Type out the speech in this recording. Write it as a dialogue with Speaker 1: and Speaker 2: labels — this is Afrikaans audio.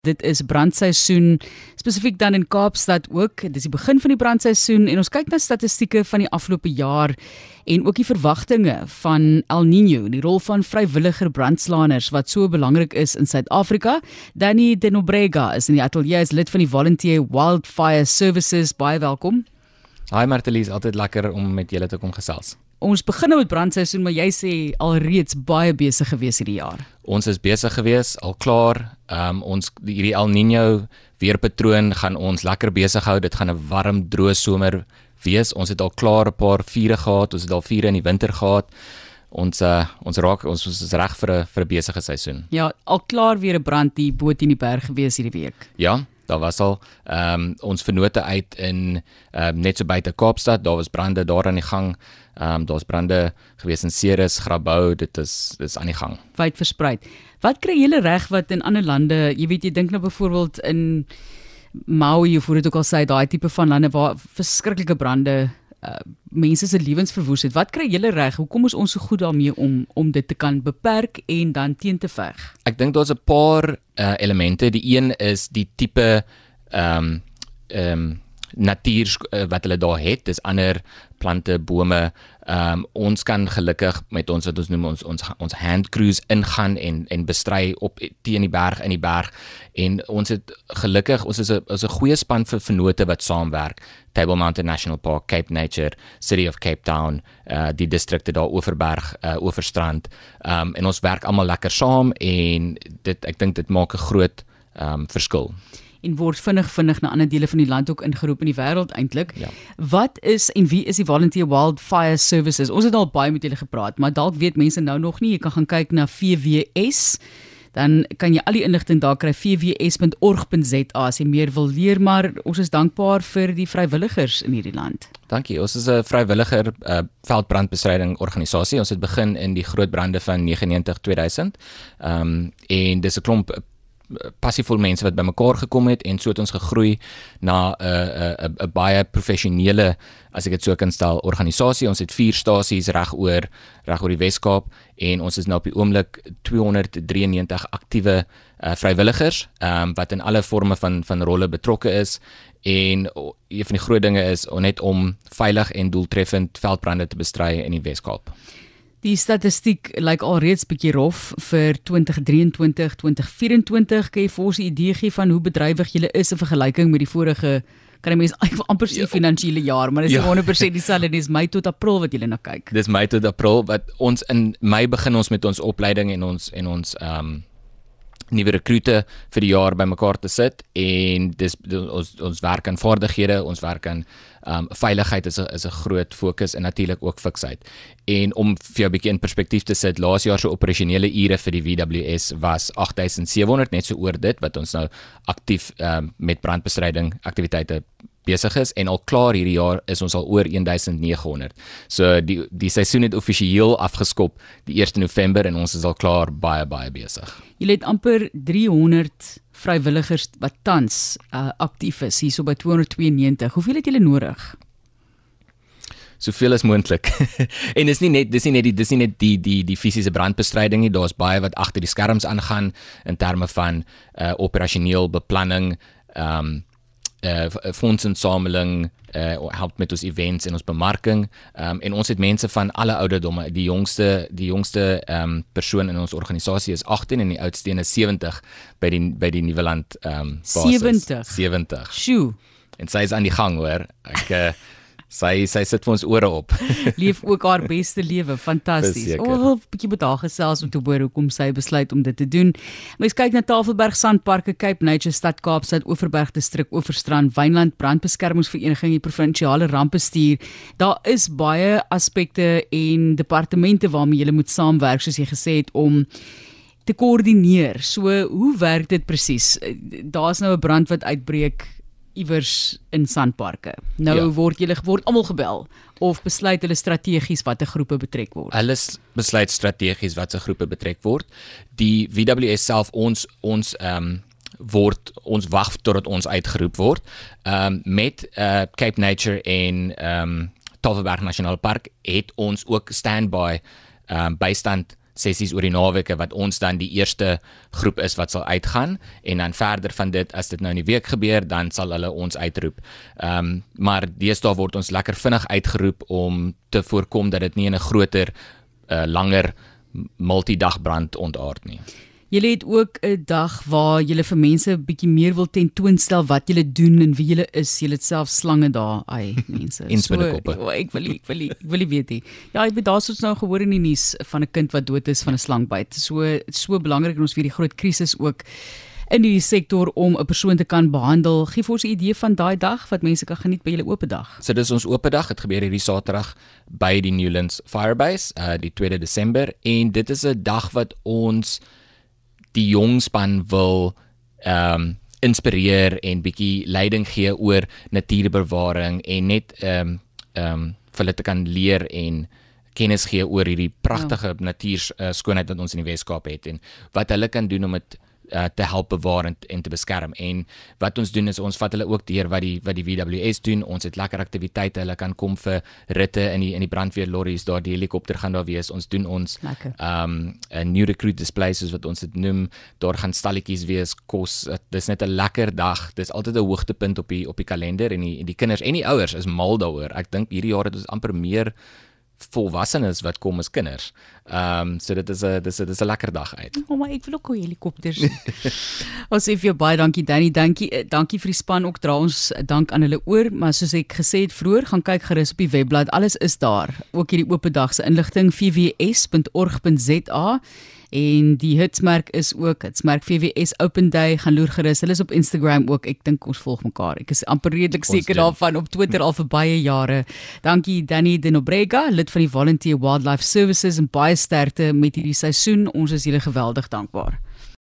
Speaker 1: Dit is brandseisoen spesifiek dan in Kaapstad ook. Dis die begin van die brandseisoen en ons kyk na statistieke van die afgelope jaar en ook die verwagtinge van El Niño, die rol van vrywilliger brandslaaners wat so belangrik is in Suid-Afrika. Danny Denobrega is in die ateljee as lid van die Volunteer Wildfire Services. Baie welkom.
Speaker 2: Hi Martelies, altyd lekker om met julle te kom gesels.
Speaker 1: Ons begin nou met brandseisoen, maar jy sê alreeds baie besig gewees hierdie jaar.
Speaker 2: Ons is besig gewees, al klaar. Ehm um, ons hierdie El Niño weerpatroon gaan ons lekker besig hou. Dit gaan 'n warm, droë somer wees. Ons het al klaar 'n paar vure gehad. Ons het al vure in die winter gehad. Ons uh, ons raak ons is reg vir 'n vir 'n besige seisoen.
Speaker 1: Ja, al klaar weer 'n brand hier bo teen die berg gewees hierdie week.
Speaker 2: Ja, daar was al ehm um, ons vennote uit in ehm um, net so buite Kaapstad, daar was brande daar aan die gang. Ehm um, daar's brande gewees in Ceres, Grabouw, dit is dis aan die gang.
Speaker 1: Wyd versprei. Wat kry julle reg wat in ander lande, jy weet jy dink nou byvoorbeeld in Maui of hoe dit ook al sê, daai tipe van lande waar verskriklike brande uh, mense se lewens verwoes het. Wat kry julle reg? Hoekom is ons so goed daarmee om om dit te kan beperk en dan teen te veg?
Speaker 2: Ek dink daar's 'n paar uh, elemente. Die een is die tipe ehm um, ehm um, natuur uh, wat hulle daar het. Dis ander plante, bome. Ehm um, ons kan gelukkig met ons wat ons noem ons ons ons hand crews ingaan en en bestry op teen die berg in die berg en ons het gelukkig ons is 'n is 'n goeie span vir vennote wat saamwerk. Table Mountain National Park, Cape Nature, City of Cape Town, uh die distrikte daar Oeverberg, uh Oeverstrand. Ehm um, en ons werk almal lekker saam en dit ek dink dit maak 'n groot ehm um, verskil
Speaker 1: en word vinnig vinnig na ander dele van die land ook ingeroep in die wêreld eintlik. Ja. Wat is en wie is die Volunteer Wildfire Services? Ons het al baie met julle gepraat, maar dalk weet mense nou nog nie. Jy kan gaan kyk na VWS. Dan kan jy al die inligting daar kry vws.org.za as jy meer wil leer, maar ons is dankbaar vir die vrywilligers in hierdie land.
Speaker 2: Dankie. Ons is 'n vrywilliger uh, veldbrandbestryding organisasie. Ons het begin in die groot brande van 99-2000. Ehm um, en dis 'n klomp passievol mense wat bymekaar gekom het en so het ons gegroei na 'n 'n 'n baie professionele as ek dit so kan stel organisasie. Ons het 4 stasies reg oor reg oor die Wes-Kaap en ons is nou op die oomblik 293 aktiewe uh, vrywilligers um, wat in alle forme van van rolle betrokke is en een van die groot dinge is net om veilig en doeltreffend veldbrande te bestry in die Wes-Kaap.
Speaker 1: Die statistiek lyk alreeds bietjie rof vir 2023, 2024. Kan jy vir ons 'n idee gee van hoe bedrywig julle is in vergelyking met die vorige kan jy mens amper sê ja. finansiële jaar, maar dit is ja. 100% dieselfde, dis Mei tot April wat julle na kyk.
Speaker 2: Dis Mei tot April wat ons in Mei begin ons met ons opleiding en ons en ons ehm um, nuwe rekrute vir die jaar bymekaar te sit en dis ons ons werk aan vaardighede, ons werk aan ehm um, veiligheid is 'n is 'n groot fokus en natuurlik ook fiksheid. En om vir jou 'n bietjie in perspektief te sit, laas jaar se operasionele ure vir die WWS was 8700 net so oor dit wat ons nou aktief ehm um, met brandbestryding aktiwiteite besig is en al klaar hierdie jaar is ons al oor 1900. So die die seisoen het offisieel afgeskop die 1 November en ons is al klaar baie baie besig.
Speaker 1: Jy het amper 300 vrywilligers wat tans uh, aktief is hierso by 292. Hoeveel het julle nodig?
Speaker 2: soveel as moontlik. en dis nie net dis nie net die dis nie net die die die fisiese brandbestryding nie, daar's baie wat agter die skerms aangaan in terme van uh operasioneel beplanning, ehm um, uh fondsinsameling uh help met ons events en ons bemarking. Um, en ons het mense van alle ouderdomme. Die jongste die jongste um, persoon in ons organisasie is 18 en die oudste is 70 by die by die Nieuweland um, basis.
Speaker 1: 70
Speaker 2: 70
Speaker 1: sjoe.
Speaker 2: En sy is aan die gang hoor. Ek uh, Sy sy sit vir ons ore op.
Speaker 1: Leef ook haar beste lewe, fantasties. O, oh, bietjie met haar gesels om te hoor hoekom sy besluit om dit te doen. Mens kyk na Tafelberg Sandparke, Cape Nature Stad Kaapstad, Oeverberg distrik, Oeverstrand, Wynland Brandbeskermingsvereniging, die provinsiale rampbestuur. Daar is baie aspekte en departemente waarmee jy moet saamwerk soos jy gesê het om te koördineer. So, hoe werk dit presies? Daar's nou 'n brand wat uitbreek iewers in sandparke. Nou ja. word julle word almal gebel of besluit hulle strategies watter groepe betrek word.
Speaker 2: Hulle besluit strategies watter groepe betrek word. Die WWS self ons ons ehm um, word ons wag totdat ons uitgeroep word. Ehm um, met uh, Cape Nature en ehm um, Tafelberg National Park het ons ook standby ehm um, bystand sessies oor die naweke wat ons dan die eerste groep is wat sal uitgaan en dan verder van dit as dit nou in die week gebeur dan sal hulle ons uitroep. Ehm um, maar deesdae word ons lekker vinnig uitgeroep om te voorkom dat dit nie in 'n groter uh, langer multidagbrand ontaard nie.
Speaker 1: Julle het ook 'n dag waar julle vir mense 'n bietjie meer wil tentoonstel wat julle doen en wie julle is. Julle het self slange daar, ai mense.
Speaker 2: so,
Speaker 1: oh, ek wil ek wil ek wil weet nie. Ja, ek weet daar's ons nou gehoor in die nuus van 'n kind wat dood is van 'n slangbyt. So so belangrik en ons vir die groot krisis ook in die sektor om 'n persoon te kan behandel. Gee vir ons 'n idee van daai dag wat mense kan geniet by julle oop dag.
Speaker 2: So dis ons oop dag. Dit gebeur hierdie Saterdag by die Newlands Firebase, uh die 2de Desember en dit is 'n dag wat ons die jong span wil ehm um, inspireer en bietjie leiding gee oor natuurbewaring en net ehm um, ehm um, vir hulle te kan leer en kennis gee oor hierdie pragtige ja. natuur uh, skoonheid wat ons in die Weskaap het en wat hulle kan doen om dit uh, te help bewaar en, en te beskerm. En wat ons doen is ons vat hulle ook deur wat die wat die WWS doen. Ons het lekker aktiwiteite. Hulle kan kom vir ritte in die in die brandweer lorries daar die helikopter gaan daar wees. Ons doen ons ehm um, 'n new recruit displays wat ons dit noem. Daar gaan stalletjies wees, kos. Dis net 'n lekker dag. Dis altyd 'n hoogtepunt op die op die kalender en die en die kinders en die ouers is mal daaroor. Ek dink hierdie jaar het ons amper meer volwassenes wat kom as kinders. Ehm um, so dit is 'n dis 'n dis 'n lekker dag uit.
Speaker 1: O, oh, maar ek wil ook 'n helikopter sien. ons sê vir jou baie dankie Danny, dankie eh, dankie vir die span ook dra ons dank aan hulle oor, maar soos ek gesê het vroeër, gaan kyk gerus op die webblad, alles is daar. Ook hierdie oop dag se inligting vws.org.za en die hitsmerk is ook hitsmerk VWS Open Day gaan loer gerus. Hulle is op Instagram ook. Ek dink ons volg mekaar. Ek is amper redelik seker daarvan op Twitter al vir baie jare. Dankie Danny Denobrega, lid van die Volunteer Wildlife Services en baie sterkte met hierdie seisoen. Ons is julle geweldig dankbaar.